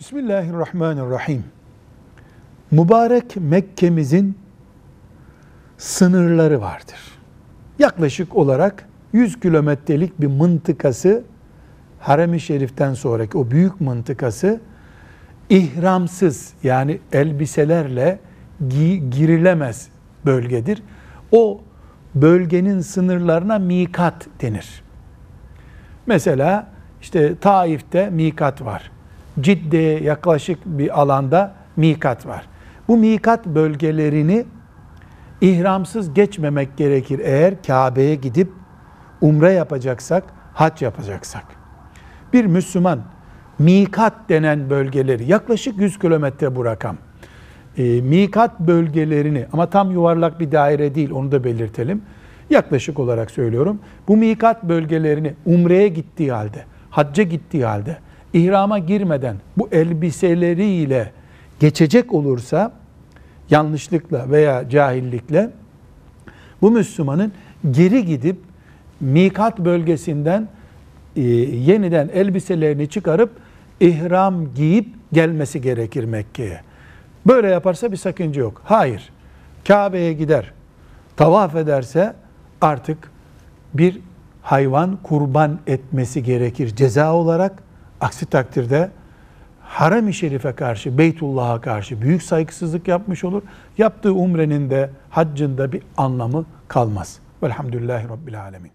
Bismillahirrahmanirrahim. Mübarek Mekke'mizin sınırları vardır. Yaklaşık olarak 100 kilometrelik bir mıntıkası Harem-i Şerif'ten sonraki o büyük mıntıkası ihramsız yani elbiselerle gi- girilemez bölgedir. O bölgenin sınırlarına mikat denir. Mesela işte Taif'te mikat var. Cidde'ye yaklaşık bir alanda mikat var. Bu mikat bölgelerini ihramsız geçmemek gerekir eğer Kabe'ye gidip umre yapacaksak, hac yapacaksak. Bir Müslüman mikat denen bölgeleri yaklaşık 100 kilometre bu rakam. E, mikat bölgelerini ama tam yuvarlak bir daire değil onu da belirtelim. Yaklaşık olarak söylüyorum. Bu mikat bölgelerini umreye gittiği halde, hacca gittiği halde, ihrama girmeden bu elbiseleriyle geçecek olursa yanlışlıkla veya cahillikle bu Müslümanın geri gidip mikat bölgesinden e, yeniden elbiselerini çıkarıp ihram giyip gelmesi gerekir Mekke'ye. Böyle yaparsa bir sakınca yok. Hayır. Kabe'ye gider, tavaf ederse artık bir hayvan kurban etmesi gerekir ceza olarak. Aksi takdirde Harem-i Şerif'e karşı, Beytullah'a karşı büyük saygısızlık yapmış olur. Yaptığı umrenin de, haccın bir anlamı kalmaz. Velhamdülillahi Rabbil Alemin.